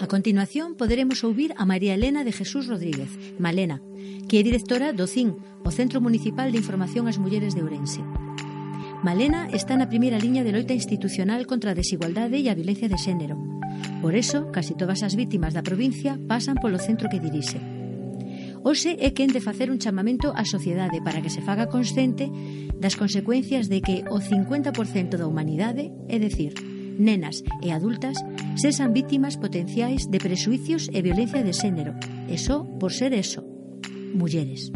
A continuación poderemos ouvir a María Elena de Jesús Rodríguez, Malena, que é directora do CIN, o Centro Municipal de Información ás Mulleres de Ourense. Malena está na primeira liña de loita institucional contra a desigualdade e a violencia de xénero. Por eso, casi todas as vítimas da provincia pasan polo centro que dirixe. Hoxe é quen de facer un chamamento á sociedade para que se faga consciente das consecuencias de que o 50% da humanidade, é decir, nenas e adultas sesan vítimas potenciais de presuicios e violencia de xénero, e só por ser eso, mulleres.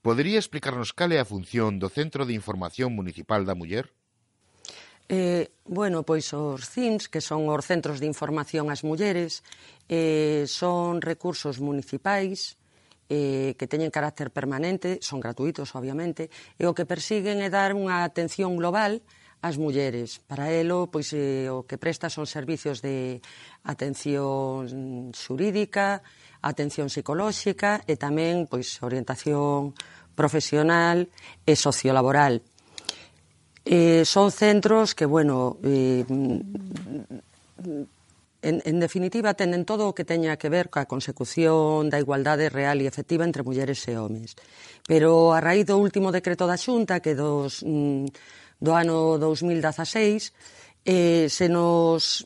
Podería explicarnos cal é a función do Centro de Información Municipal da Muller? Eh, bueno, pois os CIMS, que son os Centros de Información ás Mulleres, eh, son recursos municipais eh, que teñen carácter permanente, son gratuitos, obviamente, e o que persiguen é dar unha atención global ás mulleres. Para elo, pois, eh, o que presta son servicios de atención xurídica, atención psicolóxica e tamén pois, orientación profesional e sociolaboral. Eh, son centros que, bueno, eh, En, en definitiva, tenden todo o que teña que ver coa consecución da igualdade real e efectiva entre mulleres e homes. Pero a raíz do último decreto da Xunta, que dos, mm, do ano 2016, eh, se nos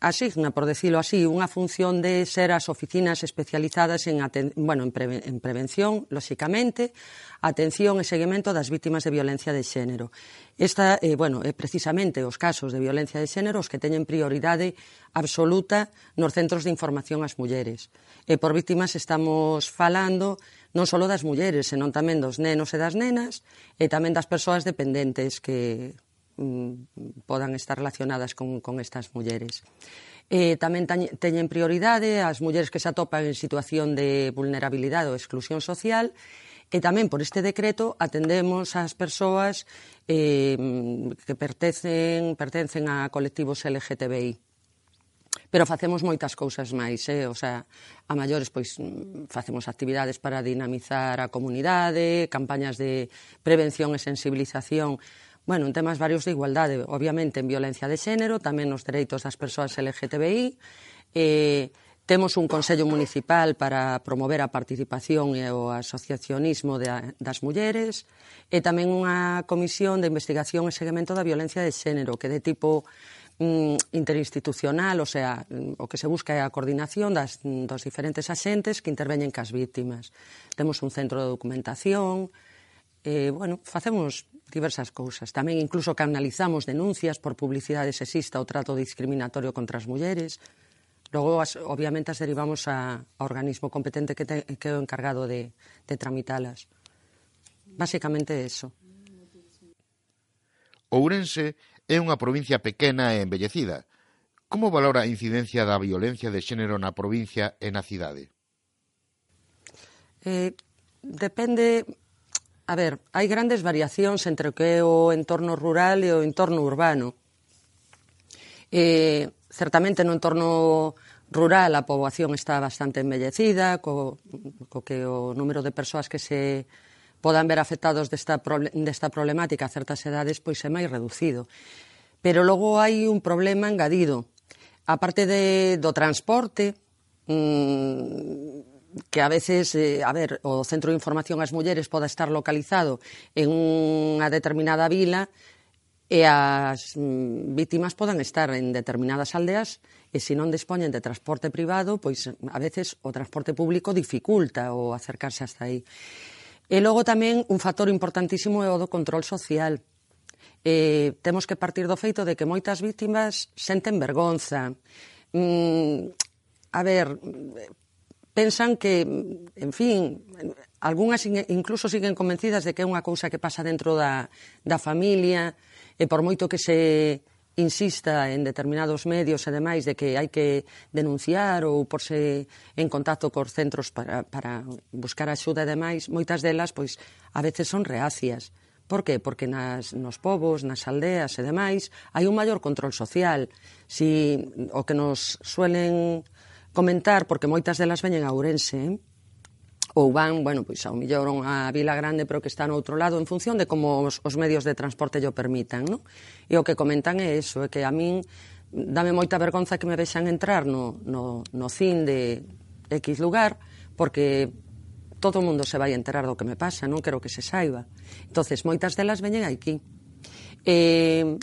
asigna, por decirlo así, unha función de ser as oficinas especializadas en, bueno, en, preve en prevención, lóxicamente, atención e seguimento das vítimas de violencia de xénero. Esta, eh, bueno, é precisamente os casos de violencia de xénero os que teñen prioridade absoluta nos centros de información ás mulleres. E por vítimas estamos falando non só das mulleres, senón tamén dos nenos e das nenas e tamén das persoas dependentes que mm, podan estar relacionadas con, con estas mulleres. Eh, tamén teñen prioridade as mulleres que se atopan en situación de vulnerabilidade ou exclusión social e tamén por este decreto atendemos ás persoas eh, que pertencen, pertencen a colectivos LGTBI. Pero facemos moitas cousas máis, eh? o sea, a maiores pois facemos actividades para dinamizar a comunidade, campañas de prevención e sensibilización bueno, en temas varios de igualdade, obviamente en violencia de xénero, tamén nos dereitos das persoas LGTBI, eh, Temos un Consello Municipal para promover a participación e o asociacionismo de, das mulleres e tamén unha Comisión de Investigación e Seguimento da Violencia de Xénero que de tipo mm, interinstitucional, o sea, mm, o que se busca é a coordinación das, dos diferentes axentes que interveñen cas vítimas. Temos un centro de documentación, eh, bueno, facemos diversas cousas. Tamén incluso canalizamos denuncias por publicidade sexista ou trato discriminatorio contra as mulleres. Logo, as, obviamente, as derivamos a, a organismo competente que, te, que é o encargado de, de tramitalas. Básicamente, eso. Ourense é unha provincia pequena e envellecida. Como valora a incidencia da violencia de xénero na provincia e na cidade? Eh, depende a ver, hai grandes variacións entre o que é o entorno rural e o entorno urbano. Eh, certamente no entorno rural a poboación está bastante envellecida, co, co que o número de persoas que se podan ver afectados desta, desta problemática a certas edades pois é máis reducido. Pero logo hai un problema engadido. A parte de, do transporte, mmm, que a veces, eh, a ver, o Centro de Información ás Mulleres poda estar localizado en unha determinada vila e as mm, vítimas podan estar en determinadas aldeas e se non dispoñen de transporte privado, pois a veces o transporte público dificulta o acercarse hasta aí. E logo tamén un factor importantísimo é o do control social. Eh, temos que partir do feito de que moitas vítimas senten vergonza. Mm, a ver, pensan que, en fin, algunhas incluso siguen convencidas de que é unha cousa que pasa dentro da, da familia, e por moito que se insista en determinados medios, e demais de que hai que denunciar ou porse en contacto cos centros para, para buscar axuda, e demais, moitas delas, pois, a veces son reacias. Por que? Porque nas, nos povos, nas aldeas e demais, hai un maior control social. Si o que nos suelen comentar, porque moitas delas veñen a Ourense, eh? ou van, bueno, pois ao millor unha Vila Grande, pero que está no outro lado, en función de como os, os medios de transporte yo permitan, non? E o que comentan é eso, é que a min dame moita vergonza que me vexan entrar no, no, no cin de X lugar, porque todo o mundo se vai enterar do que me pasa, non quero que se saiba. entonces moitas delas veñen aquí. Eh,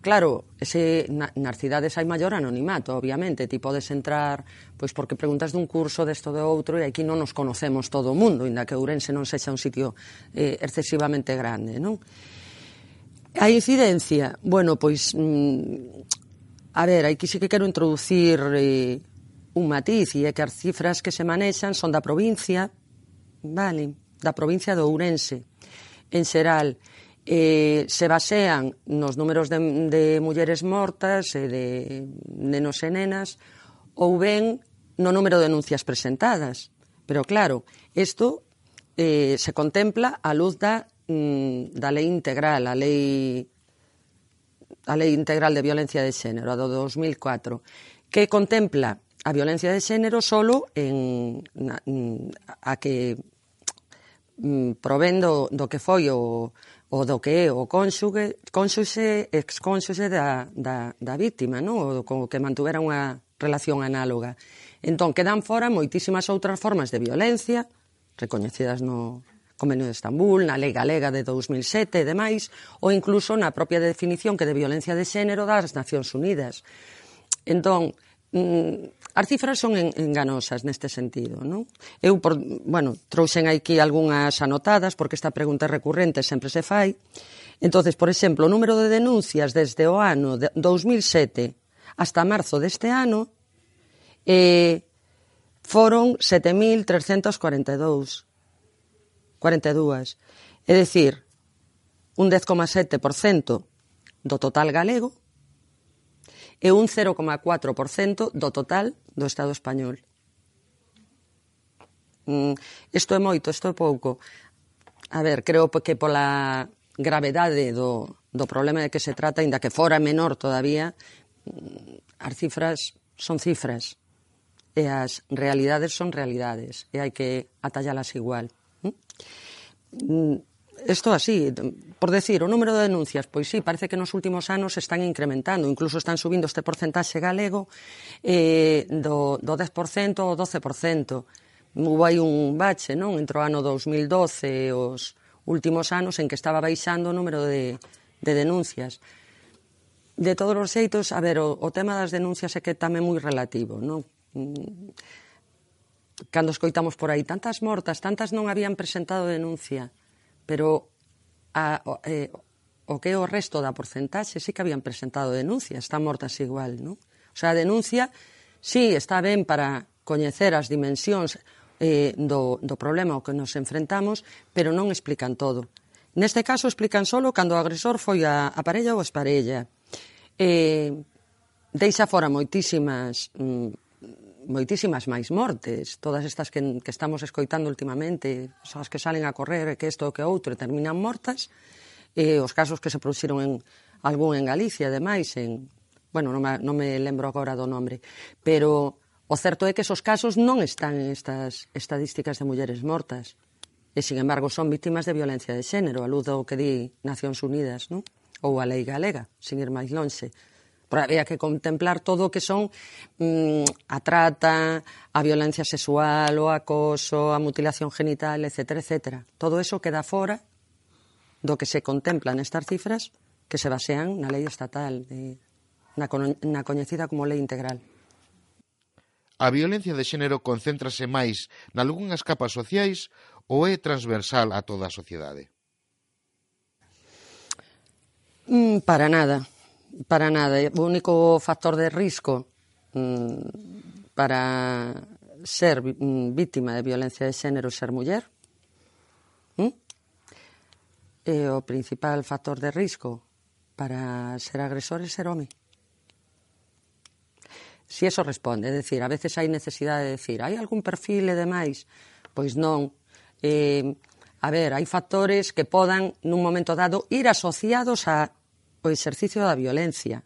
claro, ese, na, nas cidades hai maior anonimato, obviamente, ti podes entrar, pois porque preguntas dun curso desto de outro e aquí non nos conocemos todo o mundo, inda que Ourense non sexa un sitio eh, excesivamente grande, non? A incidencia, bueno, pois, mm, a ver, aquí sí que quero introducir eh, un matiz, e é que as cifras que se manexan son da provincia, vale, da provincia de Ourense, en xeral, eh, se basean nos números de, de mulleres mortas e de nenos e nenas ou ben no número de denuncias presentadas. Pero claro, isto eh, se contempla a luz da, mm, da lei integral, a lei a lei integral de violencia de xénero, a do 2004, que contempla a violencia de xénero solo en, na, mm, a que mm, do que foi o, o do que é o cónxuge, cónxuxe, excónxuxe da, da, da víctima, non? O co que mantuvera unha relación análoga. Entón, quedan fora moitísimas outras formas de violencia, recoñecidas no Convenio de Estambul, na Lei Galega de 2007 e demais, ou incluso na propia definición que de violencia de xénero das Nacións Unidas. Entón, mm, As cifras son enganosas neste sentido, non? Eu, por, bueno, trouxen aquí algunhas anotadas, porque esta pregunta é recurrente sempre se fai. Entonces, por exemplo, o número de denuncias desde o ano de 2007 hasta marzo deste ano eh, foron 7.342 42. É dicir, un 10,7% do total galego e un 0,4% do total do Estado español. Mm, isto é moito, isto é pouco. A ver, creo que pola gravedade do, do problema de que se trata, ainda que fora menor todavía, mm, as cifras son cifras e as realidades son realidades e hai que atallalas igual. Mm? mm isto así, por decir, o número de denuncias, pois sí, parece que nos últimos anos están incrementando, incluso están subindo este porcentaxe galego eh, do, do 10% ao 12%. Hubo aí un bache, non? Entre o ano 2012 e os últimos anos en que estaba baixando o número de, de denuncias. De todos os xeitos, a ver, o, o tema das denuncias é que tamén moi relativo, non? Mm, cando escoitamos por aí, tantas mortas, tantas non habían presentado denuncia pero a, eh, o que é o resto da porcentaxe sí que habían presentado denuncia, están mortas igual, non? O sea, a denuncia sí está ben para coñecer as dimensións eh, do, do problema ao que nos enfrentamos, pero non explican todo. Neste caso explican solo cando o agresor foi a, a parella ou a esparella. Eh, deixa fora moitísimas mm, moitísimas máis mortes. Todas estas que, que estamos escoitando últimamente, as que salen a correr e que isto que outro e terminan mortas, e os casos que se produciron en algún en Galicia, ademais, en, bueno, non me, non me lembro agora do nombre, pero o certo é que esos casos non están en estas estadísticas de mulleres mortas. E, sin embargo, son vítimas de violencia de xénero, a luz do que di Nacións Unidas, non? ou a lei galega, sin ir máis lonxe. Había que contemplar todo o que son mm, a trata, a violencia sexual, o acoso, a mutilación genital, etc. etcétera. Todo eso queda fora do que se contempla nestas cifras que se basean na lei estatal, de, na, na coñecida como lei integral. A violencia de xénero concéntrase máis nalgúnas capas sociais ou é transversal a toda a sociedade? Mm, para nada. Para nada. O único factor de risco mm, para ser mm, vítima de violencia de xénero ser muller. Mm? E o principal factor de risco para ser agresor é ser home. Si eso responde, é decir, a veces hai necesidade de decir, hai algún perfil e demais? Pois non. Eh, a ver, hai factores que podan, nun momento dado, ir asociados a o exercicio da violencia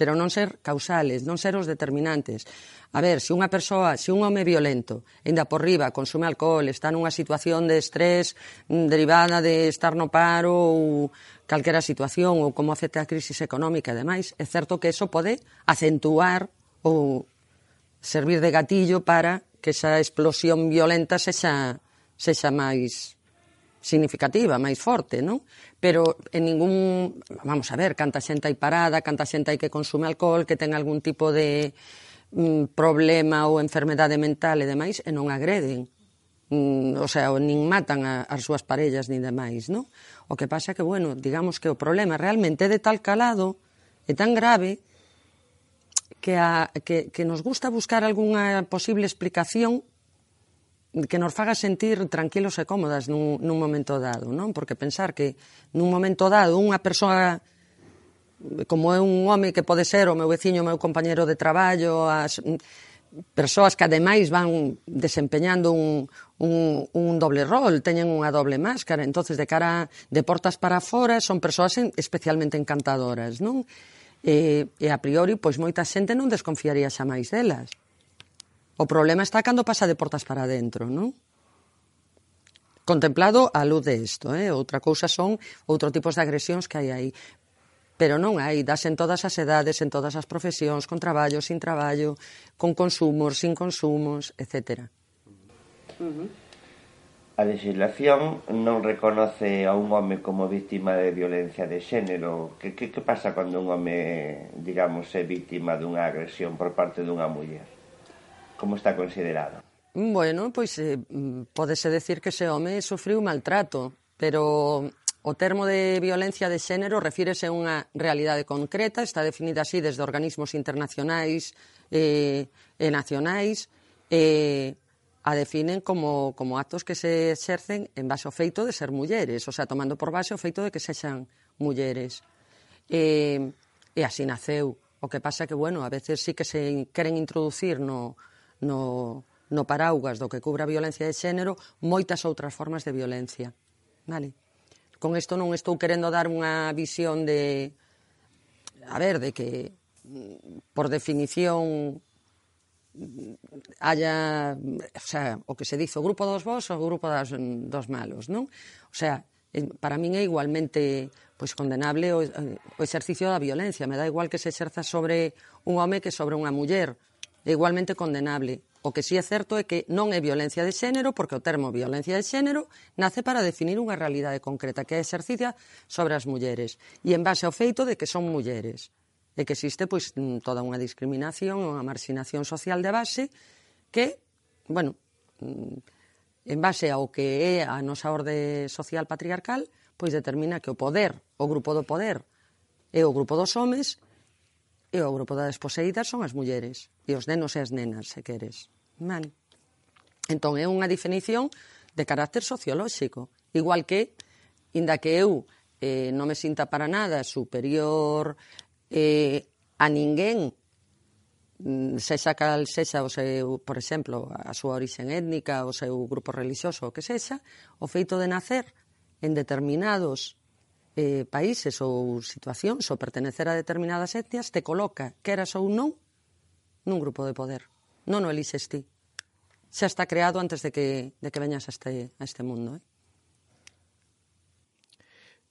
pero non ser causales, non ser os determinantes. A ver, se unha persoa, se un home violento, ainda por riba, consume alcohol, está nunha situación de estrés mm, derivada de estar no paro ou calquera situación ou como afecta a crisis económica e demais, é certo que eso pode acentuar ou servir de gatillo para que esa explosión violenta sexa, sexa máis significativa, máis forte, non? Pero en ningún... Vamos a ver, canta xente hai parada, canta xente hai que consume alcohol, que ten algún tipo de mm, problema ou enfermedade mental e demais, e non agreden. Mm, o sea, nin matan a, as súas parellas nin demais, non? O que pasa que, bueno, digamos que o problema realmente é de tal calado é tan grave que, a, que, que nos gusta buscar algunha posible explicación que nos faga sentir tranquilos e cómodas nun, nun momento dado, non? Porque pensar que nun momento dado unha persoa como é un home que pode ser o meu veciño, o meu compañero de traballo, as persoas que ademais van desempeñando un, un, un doble rol, teñen unha doble máscara, entonces de cara de portas para fora son persoas en, especialmente encantadoras, non? E, e a priori, pois moita xente non desconfiaría xa máis delas. O problema está cando pasa de portas para dentro, non? Contemplado a luz de isto, eh? outra cousa son outro tipos de agresións que hai aí. Pero non hai, das en todas as edades, en todas as profesións, con traballo, sin traballo, con consumos, sin consumos, etc. Uh -huh. A legislación non reconoce a un home como víctima de violencia de xénero. Que, que, que pasa cando un home, digamos, é víctima dunha agresión por parte dunha muller? como está considerado? Bueno, pois eh, podese decir que ese home sufriu maltrato, pero o termo de violencia de xénero refírese a unha realidade concreta, está definida así desde organismos internacionais eh, e nacionais, eh, a definen como, como actos que se exercen en base ao feito de ser mulleres, o sea, tomando por base o feito de que sexan mulleres. Eh, e así naceu. O que pasa que, bueno, a veces sí que se queren introducir no, no, no paraugas do que cubra a violencia de xénero moitas outras formas de violencia. Vale? Con isto non estou querendo dar unha visión de a ver, de que mm, por definición mm, haya, o sea, o que se dice o grupo dos vos ou o grupo das, dos malos, non? O sea, para min é igualmente pois condenable o, eh, o exercicio da violencia, me dá igual que se exerza sobre un home que sobre unha muller é igualmente condenable. O que sí é certo é que non é violencia de xénero, porque o termo violencia de xénero nace para definir unha realidade concreta que é exercida sobre as mulleres e en base ao feito de que son mulleres e que existe pois mm, toda unha discriminación, unha marxinación social de base que, bueno, mm, en base ao que é a nosa orde social patriarcal, pois determina que o poder, o grupo do poder é o grupo dos homes E o grupo das poseídas son as mulleres, e os nenos e as nenas, se queres. Vale? Entón, é unha definición de carácter sociolóxico, igual que, inda que eu eh, non me sinta para nada superior eh, a ninguén, mm, sexa cal sexa o seu, por exemplo, a súa orixen étnica, o seu grupo relixioso, o que sexa, o feito de nacer en determinados eh, países ou situacións ou pertenecer a determinadas etnias te coloca, queras ou non, nun grupo de poder. Non o elixes ti. Xa está creado antes de que, de que veñas a este, a este mundo. Eh?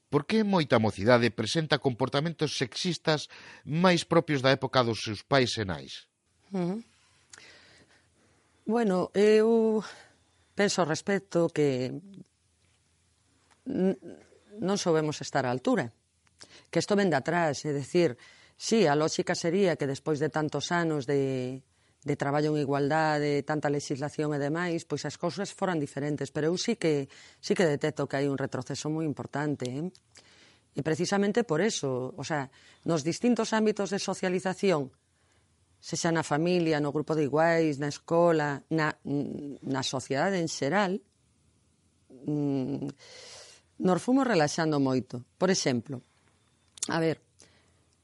Por que moita mocidade presenta comportamentos sexistas máis propios da época dos seus pais e nais? Uh -huh. Bueno, eu penso ao respecto que non soubemos estar á altura. Que isto ven de atrás, é dicir, sí, a lógica sería que despois de tantos anos de, de traballo en igualdade, tanta legislación e demais, pois as cousas foran diferentes, pero eu sí que, sí que detecto que hai un retroceso moi importante, eh? E precisamente por eso, o sea, nos distintos ámbitos de socialización, se xa na familia, no grupo de iguais, na escola, na, na sociedade en xeral, mm, nos fomos relaxando moito. Por exemplo, a ver,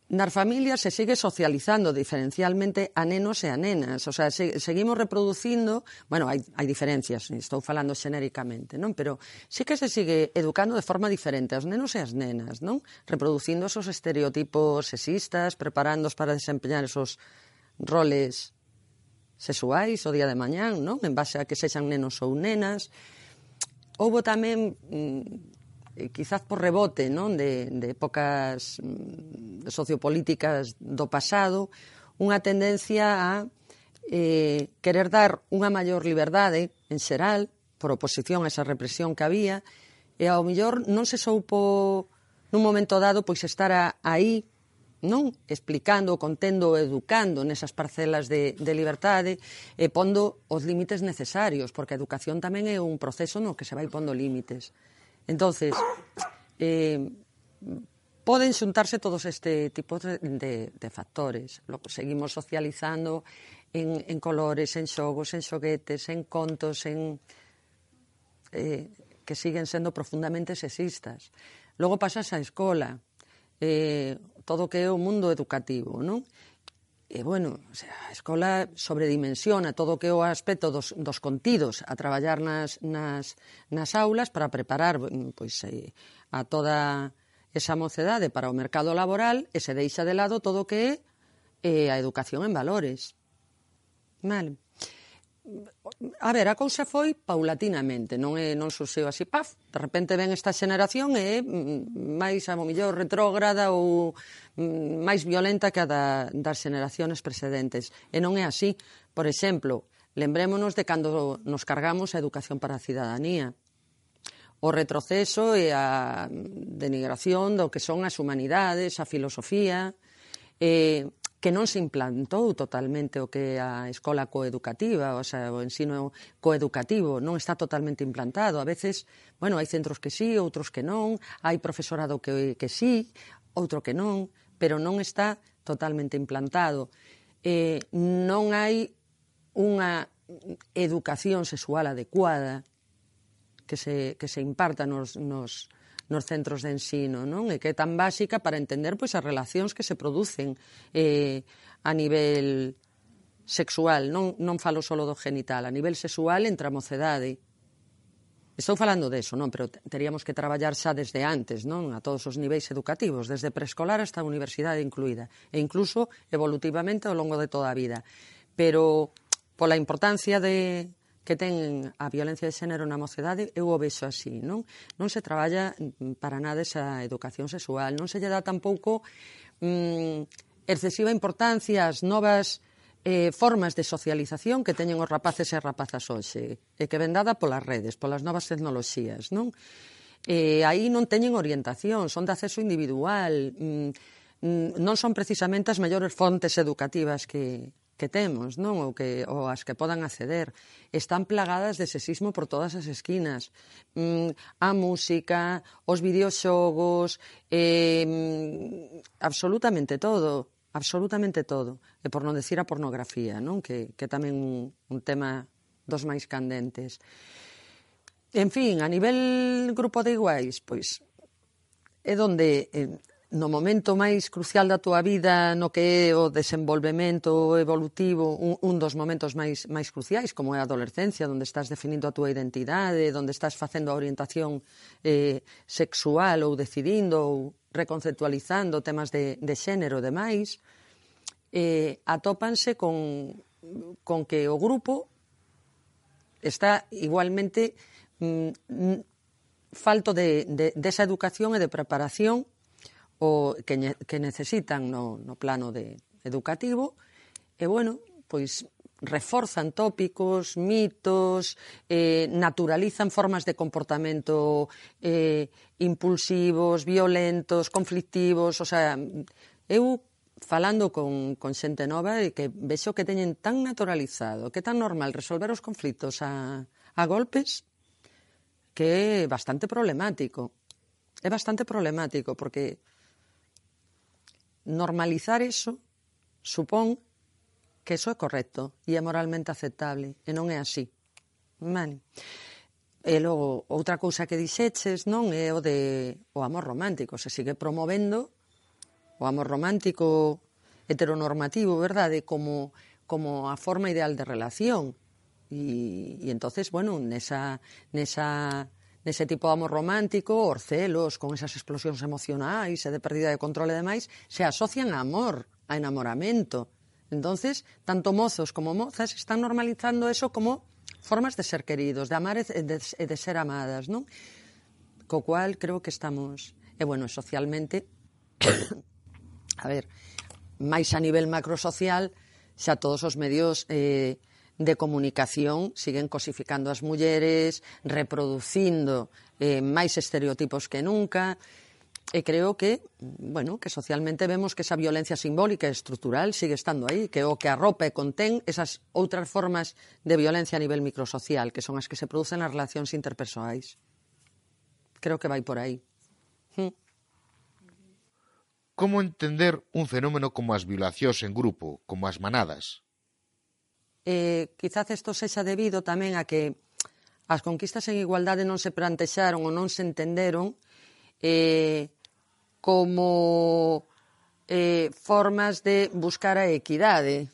nas familias se sigue socializando diferencialmente a nenos e a nenas, o sea, se, seguimos reproducindo, bueno, hai, hai diferencias, estou falando xenéricamente, non? Pero sí que se sigue educando de forma diferente aos nenos e as nenas, non? Reproducindo esos estereotipos sexistas, preparándos para desempeñar esos roles sexuais o día de mañán, non? En base a que sexan nenos ou nenas. Houbo tamén mm, eh, quizás por rebote non de, de épocas mm, sociopolíticas do pasado, unha tendencia a eh, querer dar unha maior liberdade en xeral, por oposición a esa represión que había, e ao millor non se soupo nun momento dado pois estar aí non explicando, contendo, educando nesas parcelas de, de libertade e pondo os límites necesarios, porque a educación tamén é un proceso no que se vai pondo límites. Entonces, eh, poden xuntarse todos este tipo de, de, de factores. Lo, seguimos socializando en, en colores, en xogos, en xoguetes, en contos, en eh, que siguen sendo profundamente sexistas. Logo pasas á escola, eh, todo que é o mundo educativo, non? E, bueno, o sea, a escola sobredimensiona todo o que é o aspecto dos, dos contidos a traballar nas, nas, nas aulas para preparar pois, eh, a toda esa mocedade para o mercado laboral e se deixa de lado todo o que é eh, a educación en valores. Vale. A ver, a cousa foi paulatinamente, non é non suceu así, paf, de repente ven esta xeneración e é mm, máis, a mellor, retrógrada ou mm, máis violenta que a da, das xeneraciones precedentes. E non é así. Por exemplo, lembrémonos de cando nos cargamos a educación para a cidadanía, o retroceso e a mm, denigración do que son as humanidades, a filosofía, eh, que non se implantou totalmente o que a escola coeducativa, o, sea, o ensino coeducativo, non está totalmente implantado. A veces, bueno, hai centros que sí, outros que non, hai profesorado que, que sí, outro que non, pero non está totalmente implantado. Eh, non hai unha educación sexual adecuada que se, que se imparta nos, nos, nos centros de ensino, non? E que é tan básica para entender pois as relacións que se producen eh, a nivel sexual, non, non falo solo do genital, a nivel sexual entre a mocedade. Estou falando deso, non, pero teríamos que traballar xa desde antes, non, a todos os niveis educativos, desde preescolar hasta a universidade incluída, e incluso evolutivamente ao longo de toda a vida. Pero pola importancia de, que ten a violencia de xénero na mocedade, eu o vexo así, non? Non se traballa mm, para nada esa educación sexual, non se lle dá tampouco mm, excesiva importancia ás novas eh, formas de socialización que teñen os rapaces e rapazas hoxe, e que ven dada polas redes, polas novas tecnoloxías, non? Eh, aí non teñen orientación, son de acceso individual, mm, mm non son precisamente as mellores fontes educativas que, que temos, non? Ou que ou as que podan acceder, están plagadas de sexismo por todas as esquinas. Mm, a música, os videoxogos, eh, absolutamente todo, absolutamente todo. E por non decir a pornografía, non? Que, que tamén un, un tema dos máis candentes. En fin, a nivel grupo de iguais, pois é donde eh, no momento máis crucial da túa vida, no que é o desenvolvemento evolutivo, un, un dos momentos máis, máis cruciais, como é a adolescencia, onde estás definindo a túa identidade, onde estás facendo a orientación eh, sexual ou decidindo ou reconceptualizando temas de, de xénero e demais, eh, atópanse con, con que o grupo está igualmente mm, falto de, de, desa educación e de preparación o que, que necesitan no, no plano de educativo e, bueno, pois reforzan tópicos, mitos, eh, naturalizan formas de comportamento eh, impulsivos, violentos, conflictivos, o sea, eu falando con, con xente nova e que vexo que teñen tan naturalizado, que tan normal resolver os conflitos a, a golpes, que é bastante problemático. É bastante problemático, porque normalizar eso supón que eso é correcto e é moralmente aceptable e non é así. Man. E logo, outra cousa que dixeches non é o de o amor romántico, se sigue promovendo o amor romántico heteronormativo, verdade, como como a forma ideal de relación. E, e entonces, bueno, nesa, nesa nese tipo de amor romántico, os celos, con esas explosións emocionais e de pérdida de control e demais, se asocian a amor, a enamoramento. Entonces, tanto mozos como mozas están normalizando eso como formas de ser queridos, de amar e de, de ser amadas, non? Co cual creo que estamos, e bueno, socialmente, a ver, máis a nivel macrosocial, xa todos os medios eh, de comunicación siguen cosificando as mulleres, reproducindo eh, máis estereotipos que nunca, e creo que, bueno, que socialmente vemos que esa violencia simbólica e estructural sigue estando aí, que o que arropa e contén esas outras formas de violencia a nivel microsocial, que son as que se producen nas relacións interpersoais. Creo que vai por aí. Hm. Como entender un fenómeno como as violacións en grupo, como as manadas? eh, quizás isto sexa debido tamén a que as conquistas en igualdade non se plantexaron ou non se entenderon eh, como eh, formas de buscar a equidade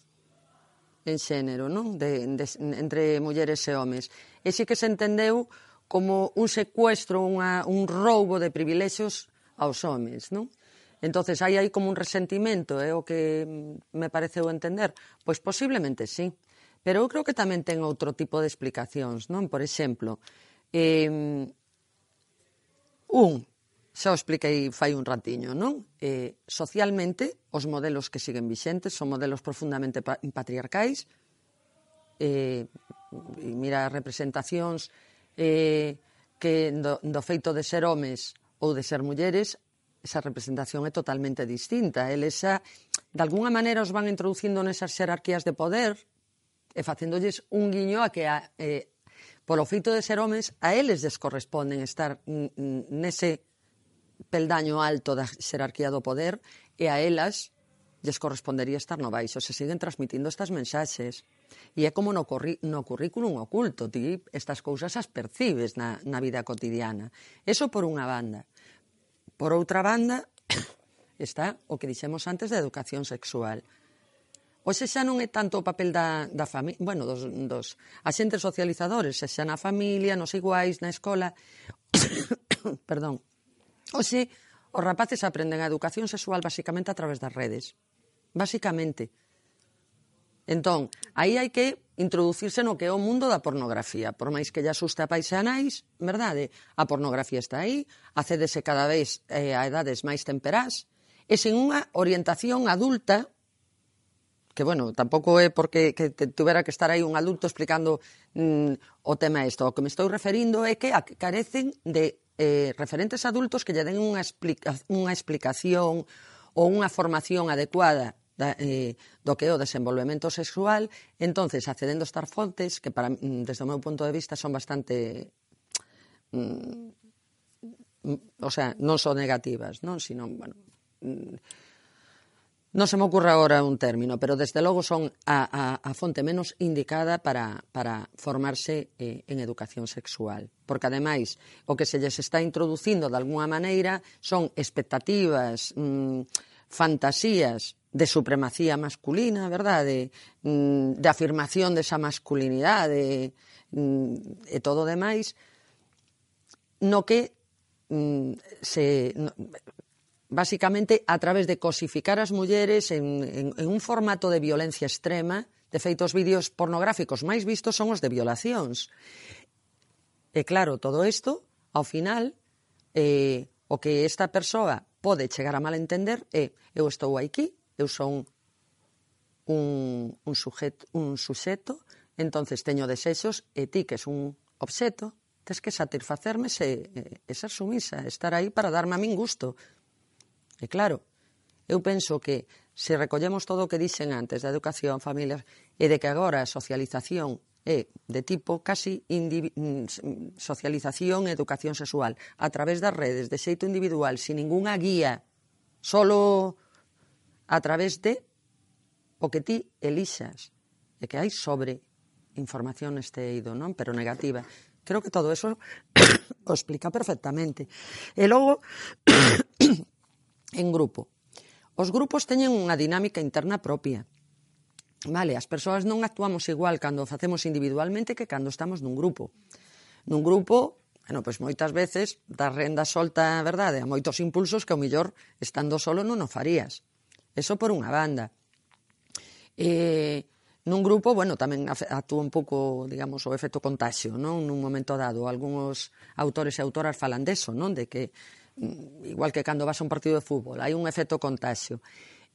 en xénero, non? De, de, entre mulleres e homes. E sí que se entendeu como un secuestro, unha, un roubo de privilexios aos homes, non? Entonces, aí hai como un resentimento, é eh, o que me pareceu entender. Pois posiblemente sí. Pero eu creo que tamén ten outro tipo de explicacións, non? Por exemplo, eh, un, xa o expliquei fai un ratiño, non? Eh, socialmente, os modelos que siguen vixentes son modelos profundamente patriarcais, eh, e mira representacións eh, que do, do feito de ser homes ou de ser mulleres, esa representación é totalmente distinta. El esa, de alguna maneira os van introducindo nesas xerarquías de poder Eh, e facéndolles un guiño a que a, eh, polo feito de ser homens, a eles les corresponden estar nese peldaño alto da xerarquía do poder e a elas lles correspondería estar no baixo. Se siguen transmitindo estas mensaxes. E é como no, curri, no currículum oculto, ti estas cousas as percibes na, na vida cotidiana. Eso por unha banda. Por outra banda, está o que dixemos antes da educación sexual. Oxe xa non é tanto o papel da, da familia, bueno, dos, dos axentes socializadores, xa, xa na familia, nos iguais, na escola. Perdón. Oxe, os rapaces aprenden a educación sexual basicamente a través das redes. Basicamente. Entón, aí hai que introducirse no que é o mundo da pornografía. Por máis que lle asusta a pais e verdade, a pornografía está aí, acédese cada vez eh, a edades máis temperás, e sen unha orientación adulta que bueno, tampouco é porque que te tuvera que estar aí un adulto explicando mm, o tema isto. O que me estou referindo é que carecen de eh, referentes adultos que lle den unha, explica, unha explicación ou unha formación adecuada da, eh, do que é o desenvolvemento sexual, entonces accedendo a estas fontes que para mm, desde o meu punto de vista son bastante mm, mm o sea, non son negativas, non, sino bueno, mm, Non se me ocurre agora un término, pero desde logo son a, a, a fonte menos indicada para, para formarse eh, en educación sexual. Porque, ademais, o que se lles está introducindo de alguna maneira son expectativas, mmm, fantasías de supremacía masculina, verdade? De, mmm, de afirmación desa masculinidade mmm, e todo demais, no que mm, se, basicamente a través de cosificar as mulleres en, en, en un formato de violencia extrema. De feito, os vídeos pornográficos máis vistos son os de violacións. E claro, todo isto, ao final, eh, o que esta persoa pode chegar a malentender é eu estou aquí, eu son un, un, sujeto, un suxeto, entonces teño desexos e ti que es un obxeto, tes que satisfacerme se, eh, e ser sumisa, estar aí para darme a min gusto, E claro, eu penso que se recollemos todo o que dixen antes da educación, familias, e de que agora a socialización é de tipo casi mm, socialización e educación sexual a través das redes de xeito individual sin ningunha guía solo a través de o que ti elixas e que hai sobre información neste eido, non? Pero negativa. Creo que todo eso o explica perfectamente. E logo en grupo. Os grupos teñen unha dinámica interna propia. Vale, as persoas non actuamos igual cando facemos individualmente que cando estamos nun grupo. Nun grupo, bueno, pois moitas veces da renda solta, verdade, a moitos impulsos que o millor estando solo non o farías. Eso por unha banda. Eh, nun grupo, bueno, tamén actúa un pouco, digamos, o efecto contagio, non? Nun momento dado, algúns autores e autoras falan deso, non? De que igual que cando vas a un partido de fútbol, hai un efecto contagio.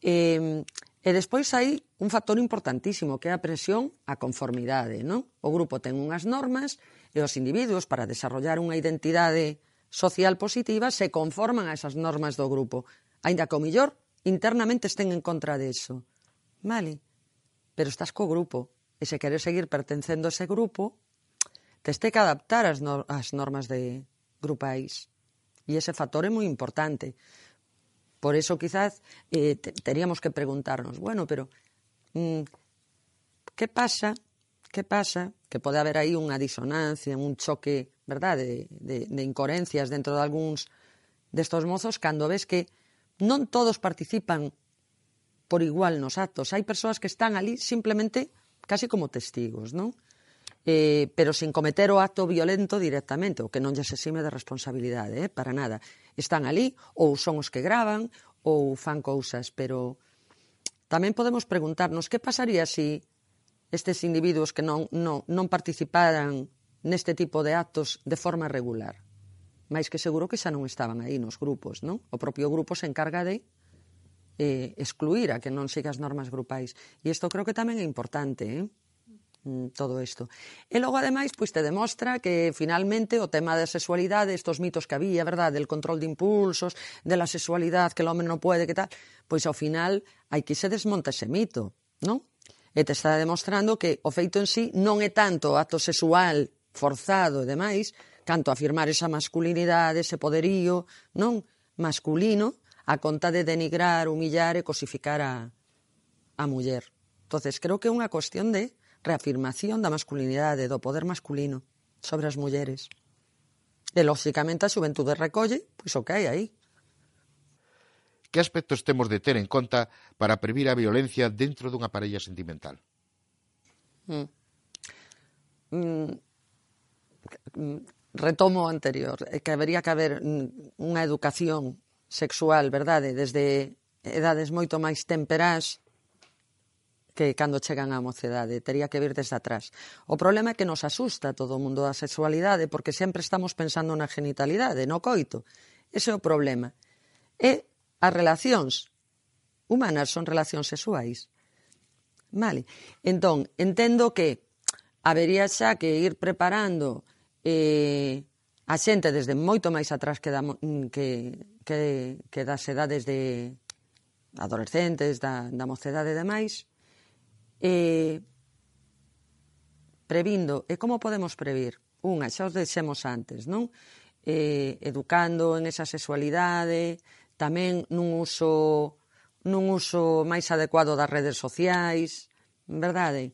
E, e despois hai un factor importantísimo, que é a presión á conformidade. Non? O grupo ten unhas normas e os individuos, para desarrollar unha identidade social positiva, se conforman a esas normas do grupo, aínda que o millor internamente estén en contra deso. Vale, pero estás co grupo, e se queres seguir pertencendo a ese grupo, tes te que adaptar as, no, as normas de grupais. E ese factor é moi importante. Por eso quizás eh, teríamos que preguntarnos, bueno, pero mm, que pasa que pasa que pode haber aí unha disonancia, un choque, verdade, de, de, de incoherencias dentro de algúns destos mozos cando ves que non todos participan por igual nos actos. Hai persoas que están ali simplemente casi como testigos, non? eh, pero sin cometer o acto violento directamente, o que non se exime de responsabilidade, eh, para nada. Están ali, ou son os que graban, ou fan cousas, pero tamén podemos preguntarnos que pasaría se si estes individuos que non, non, non participaran neste tipo de actos de forma regular. Mais que seguro que xa non estaban aí nos grupos, non? O propio grupo se encarga de eh, excluir a que non siga as normas grupais. E isto creo que tamén é importante, eh? Mm, todo isto. E logo, ademais, pois te demostra que finalmente o tema da sexualidade, estos mitos que había, verdad, del control de impulsos, de la sexualidade, que o home non pode, que tal, pois ao final hai que se desmonta ese mito, non? E te está demostrando que o feito en sí non é tanto o acto sexual forzado e demais, canto afirmar esa masculinidade, ese poderío, non? Masculino, a conta de denigrar, humillar e cosificar a, a muller. Entonces, creo que é unha cuestión de reafirmación da masculinidade, do poder masculino sobre as mulleres. E, lóxicamente, a xuventude recolle pois o que hai aí. Que aspectos temos de ter en conta para previr a violencia dentro dunha parella sentimental? Mm. Mm. Retomo o anterior, que habería que haber unha educación sexual, verdade, desde edades moito máis temperás, que cando chegan á mocedade, tería que vir desde atrás. O problema é que nos asusta todo o mundo da sexualidade porque sempre estamos pensando na genitalidade, no coito. Ese é o problema. E as relacións humanas son relacións sexuais. Vale. Entón, entendo que habería xa que ir preparando eh, a xente desde moito máis atrás que, da, que, que, que das edades de adolescentes, da, da mocedade e demais, Eh, previndo, e como podemos previr? Unha, xa os deixemos antes, non? Eh, educando en esa sexualidade, tamén nun uso nun uso máis adecuado das redes sociais, verdade?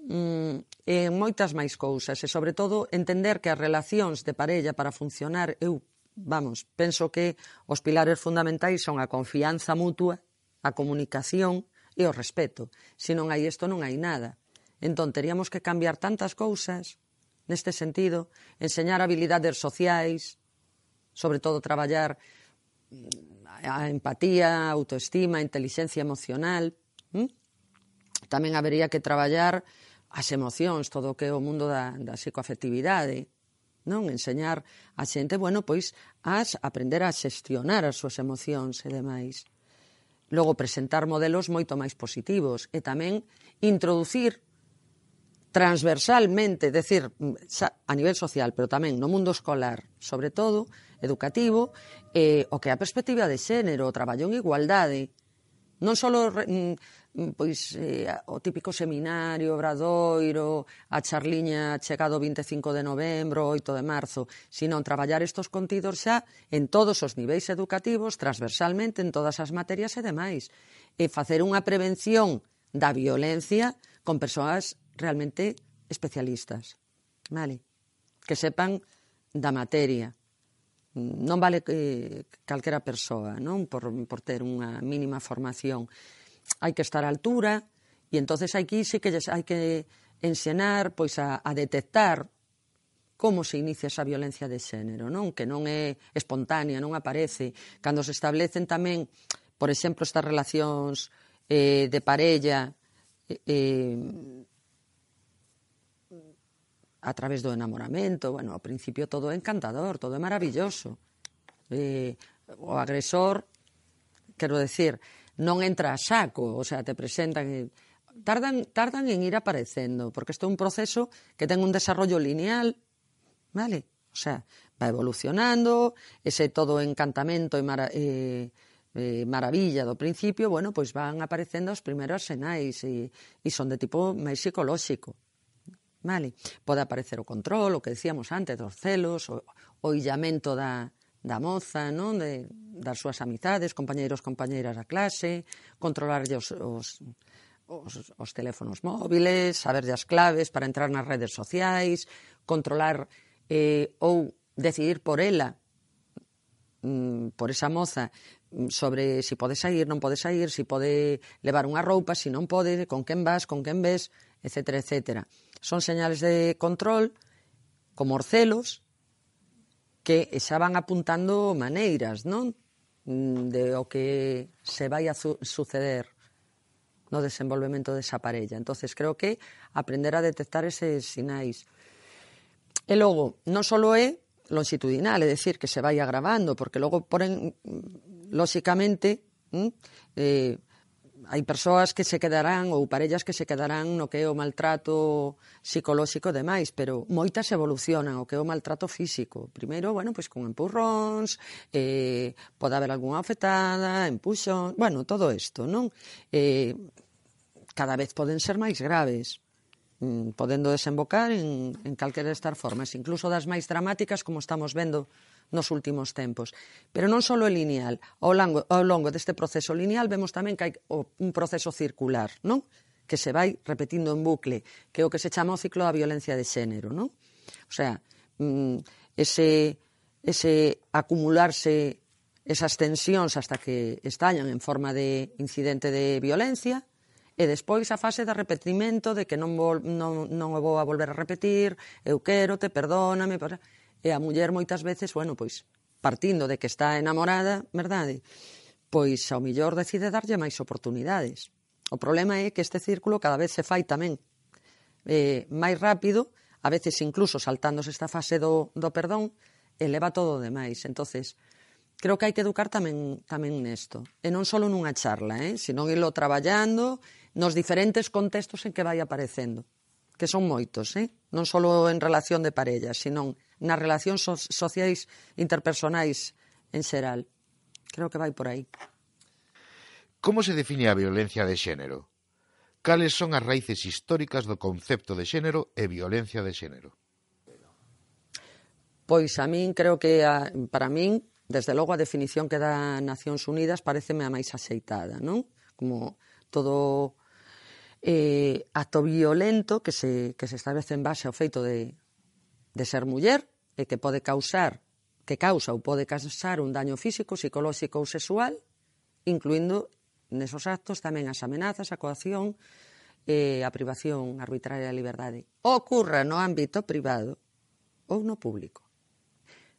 Mm, en moitas máis cousas e sobre todo entender que as relacións de parella para funcionar eu vamos, penso que os pilares fundamentais son a confianza mutua, a comunicación, e o respeto. Se non hai isto, non hai nada. Entón, teríamos que cambiar tantas cousas neste sentido, enseñar habilidades sociais, sobre todo traballar mm, a empatía, a autoestima, a inteligencia emocional. ¿Mm? Tamén habería que traballar as emocións, todo o que é o mundo da, da psicoafectividade, non enseñar a xente, bueno, pois as aprender a xestionar as súas emocións e demais. Logo, presentar modelos moito máis positivos e tamén introducir transversalmente, decir, a nivel social, pero tamén no mundo escolar, sobre todo, educativo, eh, o que a perspectiva de xénero, o traballo en igualdade, non só mm, pois eh, o típico seminario, obradoiro, a charliña chegado 25 de novembro, 8 de marzo, sino traballar estos contidos xa en todos os niveis educativos, transversalmente en todas as materias e demais, e facer unha prevención da violencia con persoas realmente especialistas, vale? Que sepan da materia non vale que calquera persoa, non? Por, por ter unha mínima formación. Hai que estar á altura e entonces aquí sí que hai que ensenar pois a, a detectar como se inicia esa violencia de xénero, non? Que non é espontánea, non aparece. Cando se establecen tamén, por exemplo, estas relacións eh, de parella eh, eh a través do enamoramento, bueno, ao principio todo é encantador, todo é maravilloso. E, o agresor, quero decir, non entra a saco, o sea, te presentan e, tardan tardan en ir aparecendo, porque isto é un proceso que ten un desarrollo lineal, vale? O sea, va evolucionando, ese todo encantamento e, mara, e, e maravilla do principio, bueno, pois van aparecendo os primeiros senais e, e son de tipo máis psicolóxico. Vale? Pode aparecer o control, o que decíamos antes, dos celos, o, o illamento da, da moza, non? De, das súas amizades, compañeiros, compañeiras da clase, controlarlle os, os, os, os teléfonos móviles, saber as claves para entrar nas redes sociais, controlar eh, ou decidir por ela, mm, por esa moza, mm, sobre si pode sair, non pode sair, si pode levar unha roupa, si non pode, con quen vas, con quen ves, etcétera, etcétera. Son señales de control como orcelos que xa van apuntando maneiras, non? Mm, de o que se vai a su suceder no desenvolvemento desa parella. entonces creo que aprender a detectar eses sinais. E logo, non só é longitudinal, é decir, que se vai agravando, porque logo, por en, lóxicamente, mm, eh, hai persoas que se quedarán ou parellas que se quedarán no que é o maltrato psicolóxico e demais, pero moitas evolucionan o que é o maltrato físico. Primeiro, bueno, pois con empurróns, eh, pode haber algunha afetada, empuxón, bueno, todo isto, non? Eh, cada vez poden ser máis graves mm, podendo desembocar en, en calquera estas formas, incluso das máis dramáticas, como estamos vendo nos últimos tempos. Pero non só é lineal, ao longo, ao longo deste proceso lineal vemos tamén que hai un proceso circular, non? que se vai repetindo en bucle, que é o que se chama o ciclo da violencia de xénero, non? O sea, mm, ese, ese acumularse esas tensións hasta que estallan en forma de incidente de violencia, e despois a fase de repetimento de que non, vol, non, non o vou a volver a repetir, eu quero, te perdóname, perdóname E a muller moitas veces, bueno, pois, partindo de que está enamorada, verdade? Pois ao millor decide darlle máis oportunidades. O problema é que este círculo cada vez se fai tamén eh, máis rápido, a veces incluso saltándose esta fase do, do perdón, eleva todo demais. Entonces, creo que hai que educar tamén tamén nesto. E non só nunha charla, eh? senón irlo traballando nos diferentes contextos en que vai aparecendo, que son moitos, eh? non só en relación de parellas, senón nas relacións so sociais interpersonais en xeral. Creo que vai por aí. Como se define a violencia de xénero? Cales son as raíces históricas do concepto de xénero e violencia de xénero? Pois a min creo que a, para min, desde logo a definición que dá Nacións Unidas pareceme a máis axeitada, non? Como todo eh, acto violento que se, que se establece en base ao feito de de ser muller e que pode causar que causa ou pode causar un daño físico, psicolóxico ou sexual, incluindo nesos actos tamén as amenazas, a coacción e a privación arbitraria da liberdade. Ocurra no ámbito privado ou no público.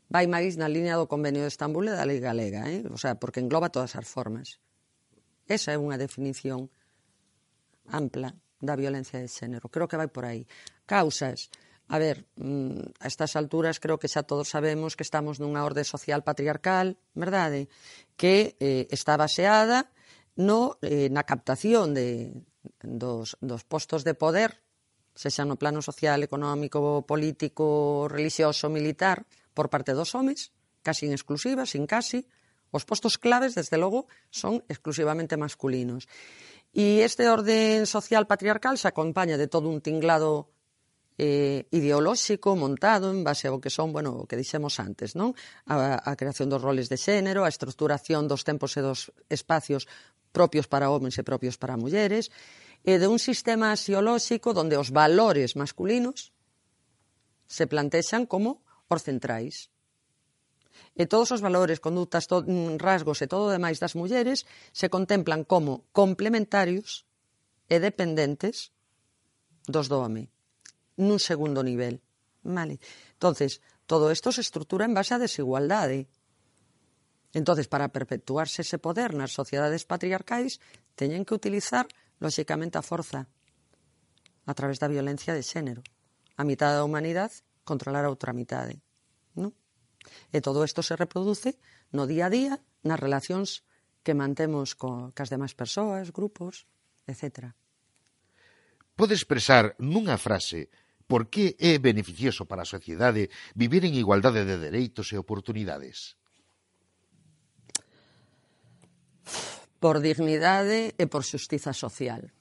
Vai máis na línea do Convenio de Estambul e da Lei Galega, eh? o sea, porque engloba todas as formas. Esa é unha definición ampla da violencia de xénero. Creo que vai por aí. Causas A ver, mm, a estas alturas creo que xa todos sabemos que estamos nunha orde social patriarcal, verdade? Que eh, está baseada no, eh, na captación de, dos, dos postos de poder, sexa no plano social, económico, político, religioso, militar, por parte dos homes, casi en exclusiva, sin casi. Os postos claves, desde logo, son exclusivamente masculinos. E este orden social patriarcal se acompaña de todo un tinglado eh, ideolóxico montado en base ao que son, bueno, o que dixemos antes, non? A, a creación dos roles de xénero, a estructuración dos tempos e dos espacios propios para homens e propios para mulleres, e de un sistema axiolóxico donde os valores masculinos se plantexan como os centrais. E todos os valores, conductas, to, mm, rasgos e todo o demais das mulleres se contemplan como complementarios e dependentes dos do home nun segundo nivel. Vale. Entonces, todo isto se estrutura en base á desigualdade. Entonces, para perpetuarse ese poder nas sociedades patriarcais, teñen que utilizar, lóxicamente, a forza a través da violencia de xénero. A mitad da humanidade controlar a outra mitade. Non? E todo isto se reproduce no día a día, nas relacións que mantemos co, cas demais persoas, grupos, etc. Pode expresar nunha frase por que é beneficioso para a sociedade vivir en igualdade de dereitos e oportunidades? Por dignidade e por xustiza social.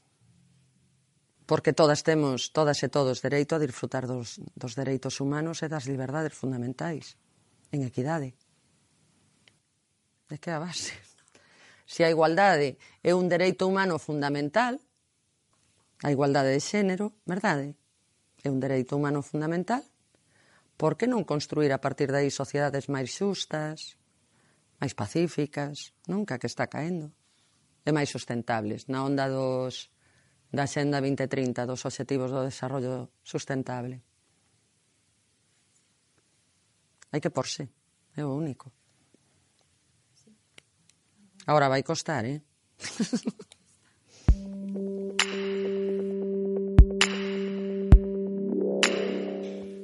Porque todas temos, todas e todos, dereito a disfrutar dos, dos dereitos humanos e das liberdades fundamentais en equidade. De que a base? Se a igualdade é un dereito humano fundamental, a igualdade de xénero, verdade? é un dereito humano fundamental, por que non construir a partir dai sociedades máis xustas, máis pacíficas, nunca que está caendo, e máis sustentables, na onda dos, da Xenda 2030, dos Objetivos do Desarrollo Sustentable. Hai que porse, é o único. Ahora vai costar, eh?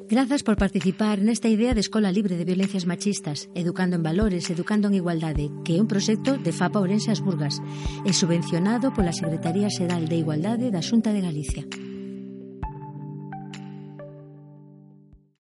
Grazas por participar nesta idea de Escola Libre de Violencias Machistas, Educando en Valores, Educando en Igualdade, que é un proxecto de FAPA Ourense As Burgas e subvencionado pola Secretaría Xeral de Igualdade da Xunta de Galicia.